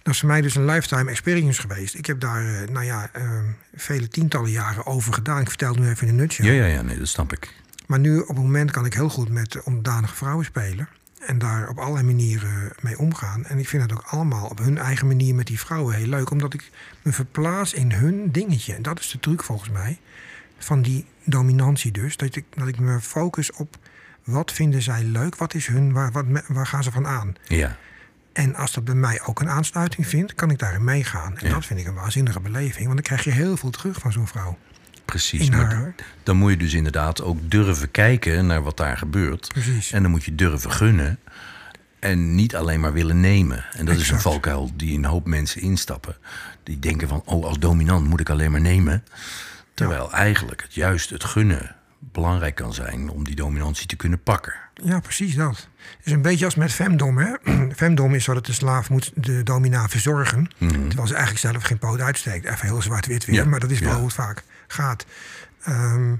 Dat is voor mij dus een lifetime experience geweest. Ik heb daar, eh, nou ja, eh, vele tientallen jaren over gedaan. Ik vertel het nu even in een nutshell. Ja, ja, ja, nee, dat snap ik. Maar nu op het moment kan ik heel goed met onderdanige vrouwen spelen. En daar op allerlei manieren mee omgaan. En ik vind het ook allemaal op hun eigen manier met die vrouwen heel leuk. Omdat ik me verplaats in hun dingetje. En dat is de truc volgens mij. Van die dominantie dus. Dat ik, dat ik me focus op wat vinden zij leuk. Wat is hun, waar, wat, waar gaan ze van aan. Ja. En als dat bij mij ook een aansluiting vindt, kan ik daarin meegaan. En Ja. dat vind ik een waanzinnige beleving. Want dan krijg je heel veel terug van zo'n vrouw. Precies. Maar dan moet je dus inderdaad ook durven kijken naar wat daar gebeurt. Precies. En dan moet je durven gunnen. En niet alleen maar willen nemen. En dat is een valkuil die een hoop mensen instappen. Die denken van, oh, als dominant moet ik alleen maar nemen. Terwijl eigenlijk het juist het gunnen belangrijk kan zijn om die dominantie te kunnen pakken. Ja, precies dat. Het is een beetje als met femdom. Hè? [CLEARS THROAT] femdom is zo dat de slaaf moet de domina verzorgen. Terwijl ze eigenlijk zelf geen poot uitsteekt. Even heel zwart-wit weer, Mhm. Ja, maar dat is wel ja. hoe het vaak gaat. Ehm,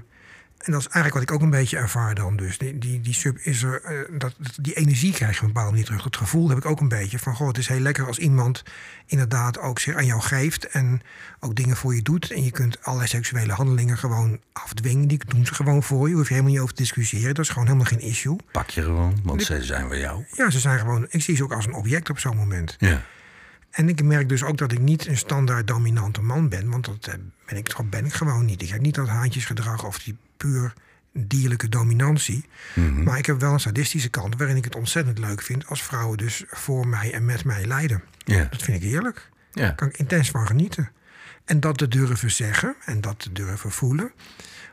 en dat is eigenlijk wat ik ook een beetje ervaar dan. Dus die, die, die sub is er, eh, dat, die energie krijg je op een bepaalde manier terug. Dat gevoel heb ik ook een beetje van, goh, het is heel lekker als iemand inderdaad ook zich aan jou geeft en ook dingen voor je doet. En je kunt allerlei seksuele handelingen gewoon afdwingen. Die doen ze gewoon voor je. Hoef je helemaal niet over te discussiëren. Dat is gewoon helemaal geen issue. Pak je gewoon, want ze zijn van jou. Ja, ze zijn gewoon. Ik zie ze ook als een object op zo'n moment. Ja. En ik merk dus ook dat ik niet een standaard dominante man ben. Want dat eh, ben ik, dat ben ik gewoon niet. Ik heb niet dat haantjesgedrag of die puur dierlijke dominantie. Maar ik heb wel een sadistische kant waarin ik het ontzettend leuk vind als vrouwen dus voor mij en met mij lijden. Dat vind ik heerlijk. Ja. Daar kan ik intens van genieten. En dat te durven zeggen en dat te durven voelen.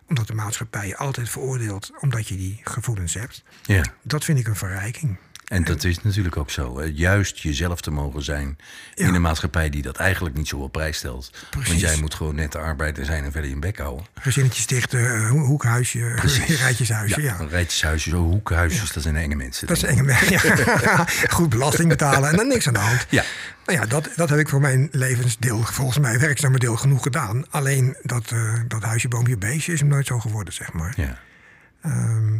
Omdat de maatschappij je altijd veroordeelt omdat je die gevoelens hebt. ja. Dat vind ik een verrijking. En dat is natuurlijk ook zo. hè. Juist jezelf te mogen zijn Ja. in een maatschappij die dat eigenlijk niet zo op prijs stelt. Want Precies. jij moet gewoon net de arbeider zijn en verder je bek houden. Gezinnetjes dichten, eh, ho- hoekhuisje, [LAUGHS] rijtjeshuisje. Ja, hoekhuisjes, dat zijn enge mensen. Dat ik. enge Ja. [LAUGHS] Goed belasting betalen en dan niks aan de hand. Ja. Nou ja, dat, dat heb ik voor mijn levensdeel, volgens mij werkzame deel, genoeg gedaan. Alleen dat, eh, dat huisje, boompje, beestje is hem nooit zo geworden, zeg maar. Ja. Ehm,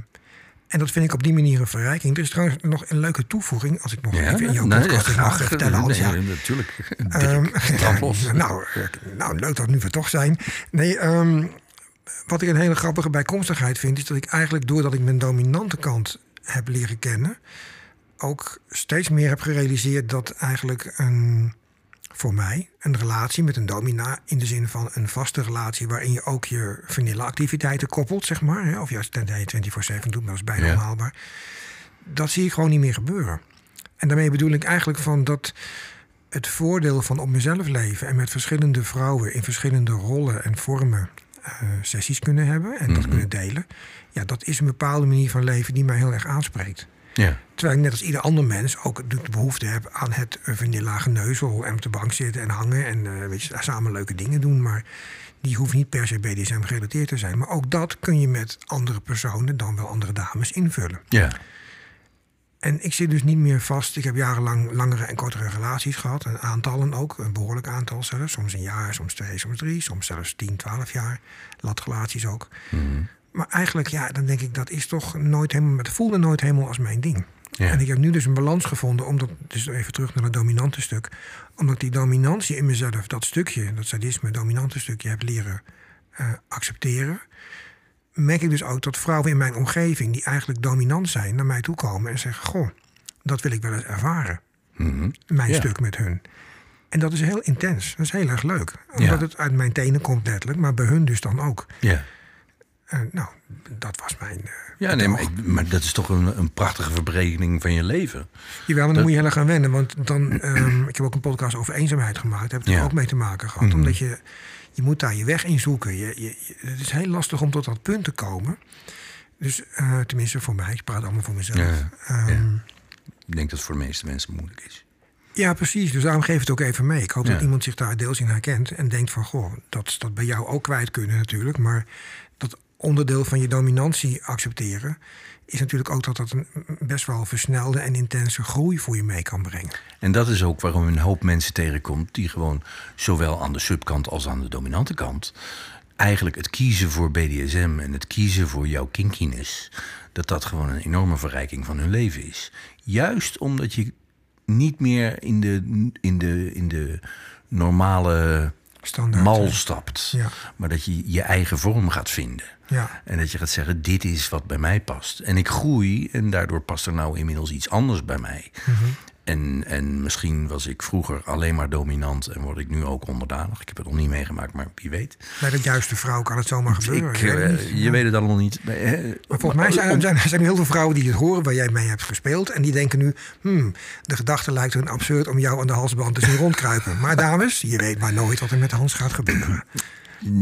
en dat vind ik op die manier een verrijking. Er is trouwens nog een leuke toevoeging, als ik nog Ja, even in jouw nee, podcast mag graag. vertellen, Hans. Nee, Ja. natuurlijk. [LAUGHS] Los. [LAUGHS] nou, nou, leuk dat we nu weer toch zijn. Nee, ehm, wat ik een hele grappige bijkomstigheid vind... is dat ik eigenlijk doordat ik mijn dominante kant heb leren kennen... ook steeds meer heb gerealiseerd dat eigenlijk een, voor mij een relatie met een domina... in de zin van een vaste relatie waarin je ook je vanille-activiteiten koppelt, zeg maar... Hè, of juist dat je 24-7 doet, maar dat is bijna Ja. onhaalbaar... dat zie ik gewoon niet meer gebeuren. En daarmee bedoel ik eigenlijk van dat het voordeel van op mezelf leven en met verschillende vrouwen in verschillende rollen en vormen eh, sessies kunnen hebben en dat kunnen delen. Ja, dat is een bepaalde manier van leven die mij heel erg aanspreekt. Ja. Terwijl ik net als ieder ander mens ook de behoefte heb aan het vanilla geneuzel en op de bank zitten en hangen en eh, weet je, samen leuke dingen doen. Maar die hoeft niet per se BDSM gerelateerd te zijn. Maar ook dat kun je met andere personen, dan wel andere dames, invullen. ja. En ik zit dus niet meer vast. Ik heb jarenlang langere en kortere relaties gehad. Een aantallen ook, een behoorlijk aantal zelfs. Soms een jaar, soms twee, soms drie, soms zelfs 10, 12 jaar. Latrelaties ook. Maar eigenlijk, ja, dan denk ik, dat is toch nooit helemaal... Het voelde nooit helemaal als mijn ding. Ja. En ik heb nu dus een balans gevonden, omdat, dus even terug naar het dominante stuk. Omdat die dominantie in mezelf, dat stukje, dat sadisme, dominante stukje, heb leren eh, accepteren. Merk ik dus ook dat vrouwen in mijn omgeving, die eigenlijk dominant zijn, naar mij toe komen en zeggen: Goh, dat wil ik wel eens ervaren. Mhm. Mijn Ja. stuk met hun. En dat is heel intens. Dat is heel erg leuk. Omdat Ja. het uit mijn tenen komt, letterlijk, maar bij hun dus dan ook. Ja. Eh, nou, dat was mijn. eh, Ja, nee, maar, ik- maar dat is toch een, een prachtige verbreking van je leven. Jawel, maar dan moet je heel erg aan wennen. Want dan, ehm, ik heb ook een podcast over eenzaamheid gemaakt. Daar heb ik Ja. er ook mee te maken gehad. Mhm. Omdat je, je moet daar je weg in zoeken. Je, je, je- het is heel lastig om tot dat punt te komen. Dus eh, tenminste voor mij, ik praat allemaal voor mezelf. Ja, Ehm, ja. Ik denk dat het voor de meeste mensen moeilijk is. Ja, precies. Dus daarom geef het ook even mee. Ik hoop Ja. dat iemand zich daar deels in herkent en denkt van... goh, dat is dat bij jou ook kwijt kunnen natuurlijk. Maar dat onderdeel van je dominantie accepteren... is natuurlijk ook dat dat een best wel versnelde en intense groei voor je mee kan brengen. En dat is ook waarom een hoop mensen tegenkomt die gewoon zowel aan de subkant als aan de dominante kant eigenlijk het kiezen voor BDSM en het kiezen voor jouw kinkiness, dat dat gewoon een enorme verrijking van hun leven is. Juist omdat je niet meer in de, in de, in de normale Standaard. mal stapt, Ja. maar dat je je eigen vorm gaat vinden. Ja. En dat je gaat zeggen, dit is wat bij mij past. En ik groei en daardoor past er nou inmiddels iets anders bij mij. Mhm. En, en misschien was ik vroeger alleen maar dominant en word ik nu ook onderdanig. Ik heb het nog niet meegemaakt, maar wie weet. Bij de juiste vrouw kan het zomaar gebeuren. Ik, Je weet eh, het niet. je weet het allemaal niet. Maar, Maar volgens mij zijn, zijn, zijn er heel veel vrouwen die het horen waar jij mee hebt gespeeld. En die denken nu, hmm, de gedachte lijkt hun absurd om jou aan de halsband te zien rondkruipen. Maar dames, je weet maar nooit wat er met Hans gaat gebeuren.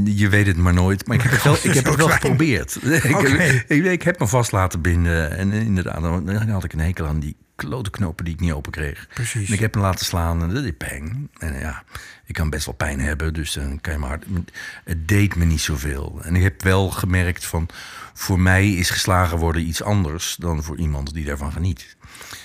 Je weet het maar nooit. Maar ik heb het wel, ik heb het wel geprobeerd. [LAUGHS] Ik, ik, ik heb me vast laten binden. En inderdaad, dan had ik een hekel aan die klote knopen die ik niet open kreeg. Precies. En ik heb hem laten slaan en dat deed pijn. En ja, ik kan best wel pijn hebben, dus dan kan je maar. Het deed me niet zoveel. En ik heb wel gemerkt van... Voor mij is geslagen worden iets anders dan voor iemand die daarvan geniet.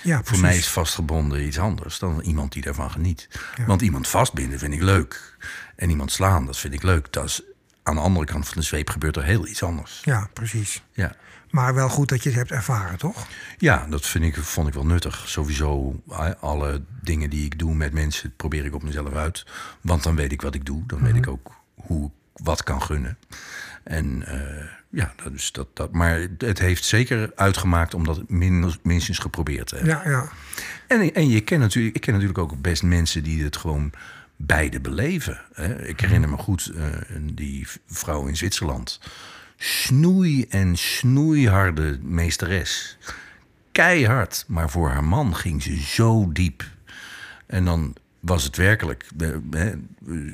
Ja, Voor mij is vastgebonden iets anders dan iemand die daarvan geniet. Want iemand vastbinden vind ik leuk. En iemand slaan, dat vind ik leuk. Dat is, aan de andere kant van de zweep gebeurt er heel iets anders. Ja, precies. Ja, Maar wel goed dat je het hebt ervaren, toch? ja dat vind ik, vond ik wel nuttig. Sowieso alle dingen die ik doe met mensen probeer ik op mezelf uit. Want dan weet ik wat ik doe. Dan weet ik ook hoe ik wat kan gunnen. En eh, ja, is dat, dat. Maar het heeft zeker uitgemaakt omdat min, minstens geprobeerd te hebben. Ja, ja. En, en je kent natuurlijk, ik ken natuurlijk ook best mensen die het gewoon beide beleven. Hè. Ik herinner me goed eh, die vrouw in Zwitserland. Snoei en snoeiharde meesteres. Keihard, maar voor haar man ging ze zo diep. En dan was het werkelijk. eh, hè,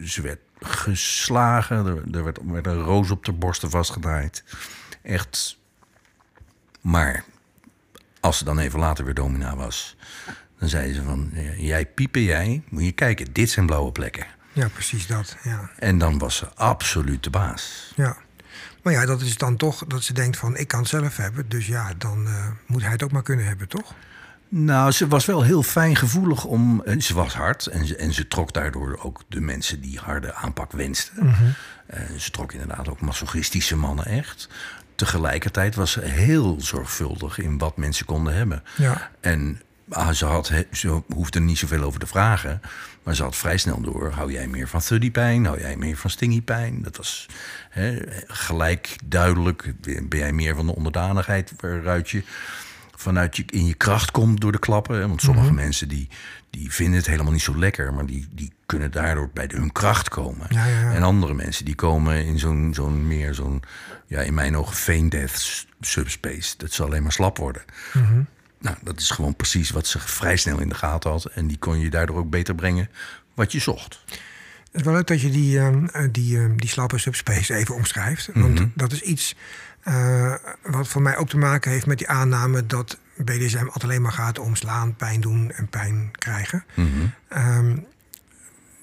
Ze werd geslagen, er, er werd, een roos op de borsten vastgenaaid. Echt. Maar als ze dan even later weer domina was, dan zei ze van, jij piepen jij, moet je kijken, dit zijn blauwe plekken. Ja, precies dat. Ja. En dan was ze absoluut de baas. ja. Maar ja, dat is dan toch dat ze denkt van ik kan het zelf hebben. Dus ja, dan eh, moet hij het ook maar kunnen hebben, toch? Nou, ze was wel heel fijngevoelig om. en Ze was hard en ze, en ze trok daardoor ook de mensen die harde aanpak wensten. Eh, ze trok inderdaad ook masochistische mannen echt. Tegelijkertijd was ze heel zorgvuldig in wat mensen konden hebben. Ja. En ah, ze, had, ze hoefde er niet zoveel over te vragen. Maar ze had vrij snel door. Hou jij meer van thuddypijn? Hou jij meer van stingypijn? Dat was hè, gelijk duidelijk. Ben jij meer van de onderdanigheid waaruit je vanuit je in je kracht komt door de klappen? hè? Want sommige mensen die, die vinden het helemaal niet zo lekker. Maar die, die kunnen daardoor bij de- hun kracht komen. Ja, ja, ja. En andere mensen die komen in zo'n zo'n meer zo'n... Ja, in mijn ogen vein death subspace. Dat ze alleen maar slap worden. Nou, dat is gewoon precies wat ze vrij snel in de gaten had. En die kon je daardoor ook beter brengen wat je zocht. Het is wel leuk dat je die, eh, die, ehm, die slappe subspace even omschrijft. Want dat is iets eh, wat voor mij ook te maken heeft met die aanname dat BDSM alleen maar gaat om slaan, pijn doen en pijn krijgen. Ehm,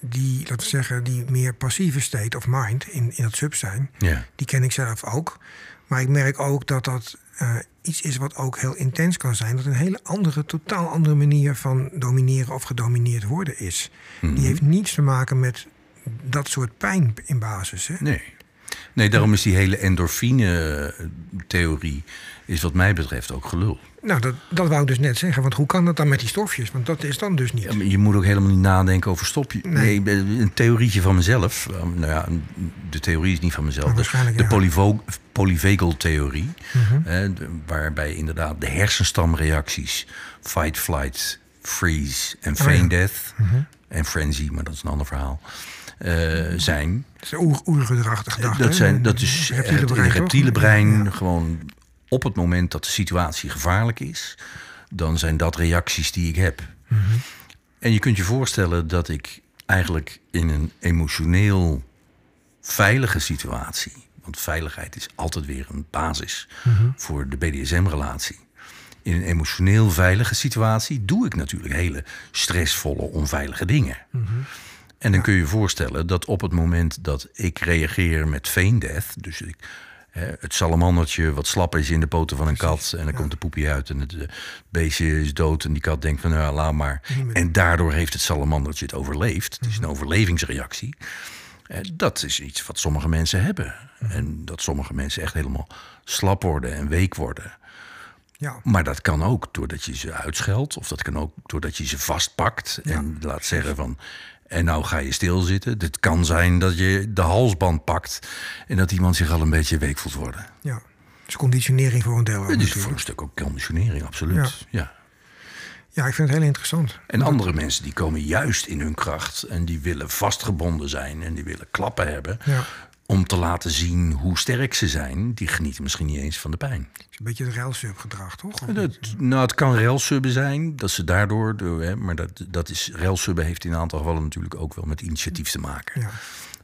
die, laten we zeggen, die meer passieve state of mind in, in dat sub zijn, die ken ik zelf ook. Maar ik merk ook dat dat eh, iets is wat ook heel intens kan zijn. Dat een hele andere, totaal andere manier van domineren of gedomineerd worden is. Die heeft niets te maken met dat soort pijn in basis. Hè? Nee. Nee, daarom is die hele endorfine-theorie... is wat mij betreft ook gelul. Nou, dat, dat wou ik dus net zeggen. Want hoe kan dat dan met die stofjes? Want dat is dan dus niet. Ja, je moet ook helemaal niet nadenken over stopje. Nee. Nee, een theorietje van mezelf. eh, Nou ja, de theorie is niet van mezelf. De, waarschijnlijk, de ja. Mhm. polyvo- polyvagal-theorie. de- waarbij inderdaad de hersenstamreacties... fight, flight, freeze en feign Oh ja. Mhm. death... en frenzy, maar dat is een ander verhaal... eh, zijn. Dat is oer, oergedrag, de gedachte. Dat, zijn, dat is Reptiele het brein, toch? reptiele brein. Gewoon op het moment dat de situatie gevaarlijk is, dan zijn dat reacties die ik heb. Mhm. En je kunt je voorstellen dat ik eigenlijk in een emotioneel veilige situatie, want veiligheid is altijd weer een basis Mhm. voor de BDSM-relatie. In een emotioneel veilige situatie doe ik natuurlijk hele stressvolle, onveilige dingen. Mhm. En dan kun je je voorstellen dat op het moment dat ik reageer met feign death, dus ik, het salamandertje wat slap is in de poten van een kat en dan komt de poepie uit en het eh, beestje is dood en die kat denkt van nou laat maar. En daardoor heeft het salamandertje het overleefd. Het is een overlevingsreactie. Eh, Dat is iets wat sommige mensen hebben. En dat sommige mensen echt helemaal slap worden en week worden. Ja. Maar dat kan ook doordat je ze uitscheldt. Of dat kan ook doordat je ze vastpakt. En laat zeggen van... En nou ga je stilzitten. Het kan zijn dat je de halsband pakt. En dat iemand zich al een beetje week voelt worden. ja. Is conditionering voor een deel. Het is voor een stuk ook conditionering, absoluut. Ja. Ja. Ja, ik vind het heel interessant. En andere mensen die komen juist in hun kracht. En die willen vastgebonden zijn. En die willen klappen hebben. Ja. Om te laten zien hoe sterk ze zijn. Die genieten misschien niet eens van de pijn. Het is een beetje het railsub-gedrag, toch? Of Dat, nou, het kan railsubben zijn, dat ze daardoor... door- Hè, maar dat, dat is, railsubben heeft in een aantal gevallen natuurlijk ook wel met initiatief te maken. Ja.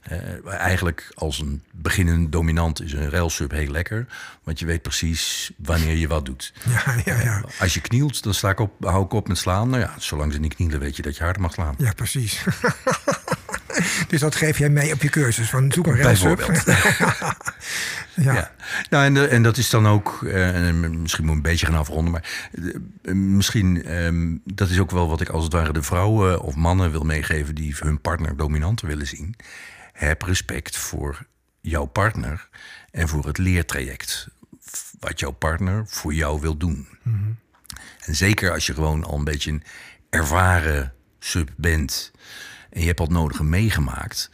Eh, eigenlijk als een beginnend dominant is een railsub heel lekker. Want je weet precies wanneer je wat doet. [LAUGHS] Ja, ja, ja. Als je knielt, dan sta ik op, hou ik op met slaan. Nou ja, zolang ze niet knielen, weet je dat je harder mag slaan. Ja, precies. [LAUGHS] [LAUGHS] dus dat geef jij mee op je cursus van zoek een. Bijvoorbeeld. [LAUGHS] Ja. Ja, nou, en, de- en dat is dan ook, eh, en misschien moet ik een beetje gaan afronden, maar eh, misschien, ehm, dat is ook wel wat ik als het ware de vrouwen of mannen wil meegeven die hun partner dominanter willen zien. Heb respect voor jouw partner en voor het leertraject. Wat jouw partner voor jou wil doen. En zeker als je gewoon al een beetje een ervaren sub bent en je hebt al het nodige meegemaakt,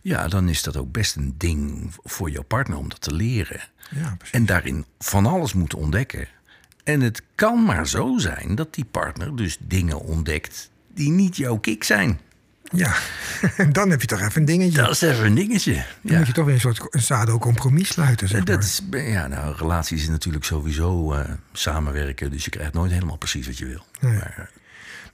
ja, dan is dat ook best een ding voor jouw partner om dat te leren. Ja, precies. En daarin van alles moeten ontdekken. En het kan maar zo zijn dat die partner dus dingen ontdekt die niet jouw kick zijn. Ja, [LAUGHS] dan heb je toch even een dingetje. Dat is even een dingetje. Dan Ja. moet je toch weer een soort een sado-compromis sluiten, zeg Dat maar. is, ja, nou, relaties is natuurlijk sowieso eh, samenwerken. Dus je krijgt nooit helemaal precies wat je wil. Nee. Maar,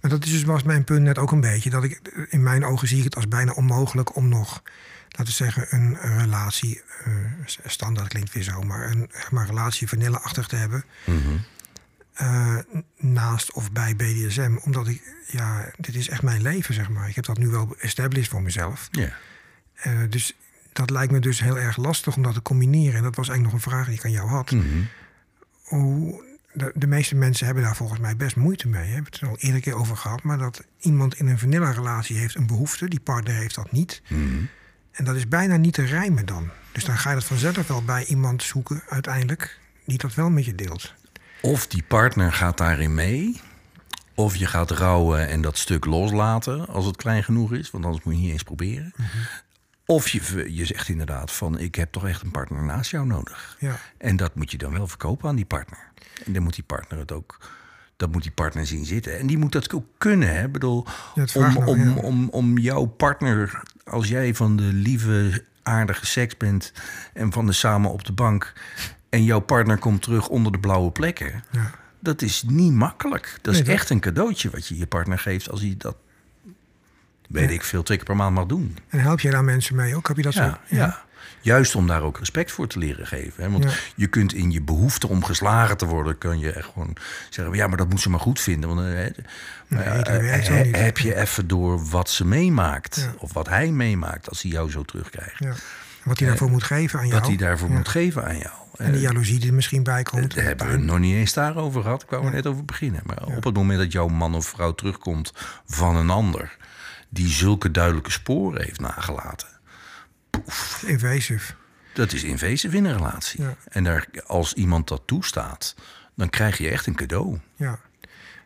dat is dus was mijn punt net ook een beetje. Dat ik, in mijn ogen zie ik het als bijna onmogelijk om nog, laten we zeggen, een, een relatie, eh, standaard klinkt weer zo, maar een zeg maar, relatie vanilleachtig te hebben. mhm. eh, naast of bij BDSM. Omdat ik, ja, dit is echt mijn leven, zeg maar. Ik heb dat nu wel established voor mezelf. Ja. Eh, dus dat lijkt me dus heel erg lastig om dat te combineren. En dat was eigenlijk nog een vraag die ik aan jou had. Mhm. Hoe, de, de meeste mensen hebben daar volgens mij best moeite mee. We hebben het er al eerder keer over gehad. Maar dat iemand in een vanilla relatie heeft een behoefte. Die partner heeft dat niet. Mhm. En dat is bijna niet te rijmen dan. Dus dan ga je dat vanzelf wel bij iemand zoeken uiteindelijk. Die dat wel met je deelt. Of die partner gaat daarin mee. Of je gaat rouwen en dat stuk loslaten als het klein genoeg is. Want anders moet je niet eens proberen. Of je, je zegt inderdaad van ik heb toch echt een partner naast jou nodig. Ja. En dat moet je dan wel verkopen aan die partner. En dan moet die partner het ook. Dat moet die partner zien zitten. En die moet dat ook kunnen. Hè? Bedoel, Ja, om, om, ja. om, om jouw partner, als jij van de lieve, aardige seks bent en van de samen op de bank. en jouw partner komt terug onder de blauwe plekken. Ja. Dat is niet makkelijk. Dat Nee, is dat- echt een cadeautje wat je je partner geeft als hij dat, weet ik veel, twee keer per maand mag doen. En help je daar mensen mee ook? Heb je dat Ja, zo? ja. Juist om daar ook respect voor te leren geven. Hè? Want Ja. je kunt in je behoefte om geslagen te worden, kun je echt gewoon zeggen: ja, maar dat moet ze maar goed vinden. Want, eh, hè, maar, Nee, dat eh, he- niet. heb je even door wat ze meemaakt, Ja. of wat hij meemaakt als hij jou zo terugkrijgt. Ja. Wat hij daarvoor moet geven aan jou. Wat hij daarvoor moet geven aan jou. En de Eh, jaloezie die er misschien bij komt. daar hebben we het nog niet eens daarover gehad. Ik wou er net over beginnen. Maar op het moment dat jouw man of vrouw terugkomt van een ander... die zulke duidelijke sporen heeft nagelaten... Invasive. dat is invasive in een relatie. Ja. En daar, als iemand dat toestaat... dan krijg je echt een cadeau. Ja.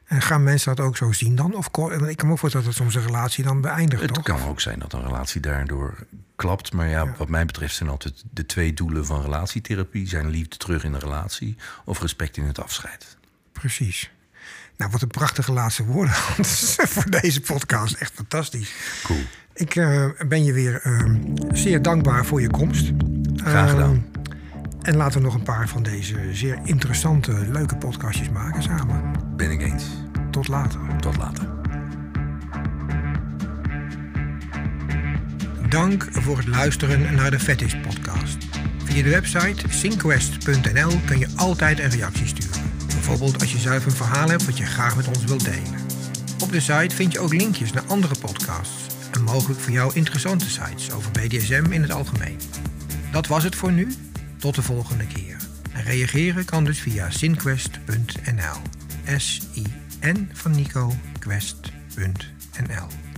En gaan mensen dat ook zo zien dan? Of ik kan me voorstellen dat soms een relatie dan beëindigt, Het toch? kan ook zijn dat een relatie daardoor klapt. Maar ja, wat mij betreft zijn altijd de twee doelen van relatietherapie... zijn liefde terug in de relatie of respect in het afscheid. Precies. Nou, wat een prachtige laatste woorden [LAUGHS] voor deze podcast. Echt fantastisch. Cool. Ik eh, ben je weer eh, zeer dankbaar voor je komst. Graag gedaan. Eh, en laten we nog een paar van deze zeer interessante, leuke podcastjes maken samen. Ben ik eens. Tot later. Tot later. Dank voor het luisteren naar de Fetish Podcast. Via de website synquest.nl kun je altijd een reactie sturen. Bijvoorbeeld als je zelf een verhaal hebt wat je graag met ons wilt delen. Op de site vind je ook linkjes naar andere podcasts mogelijk voor jou interessante sites over BDSM in het algemeen. Dat was het voor nu. Tot de volgende keer. En reageren kan dus via synquest.nl. S-I-N van Nico, quest.nl.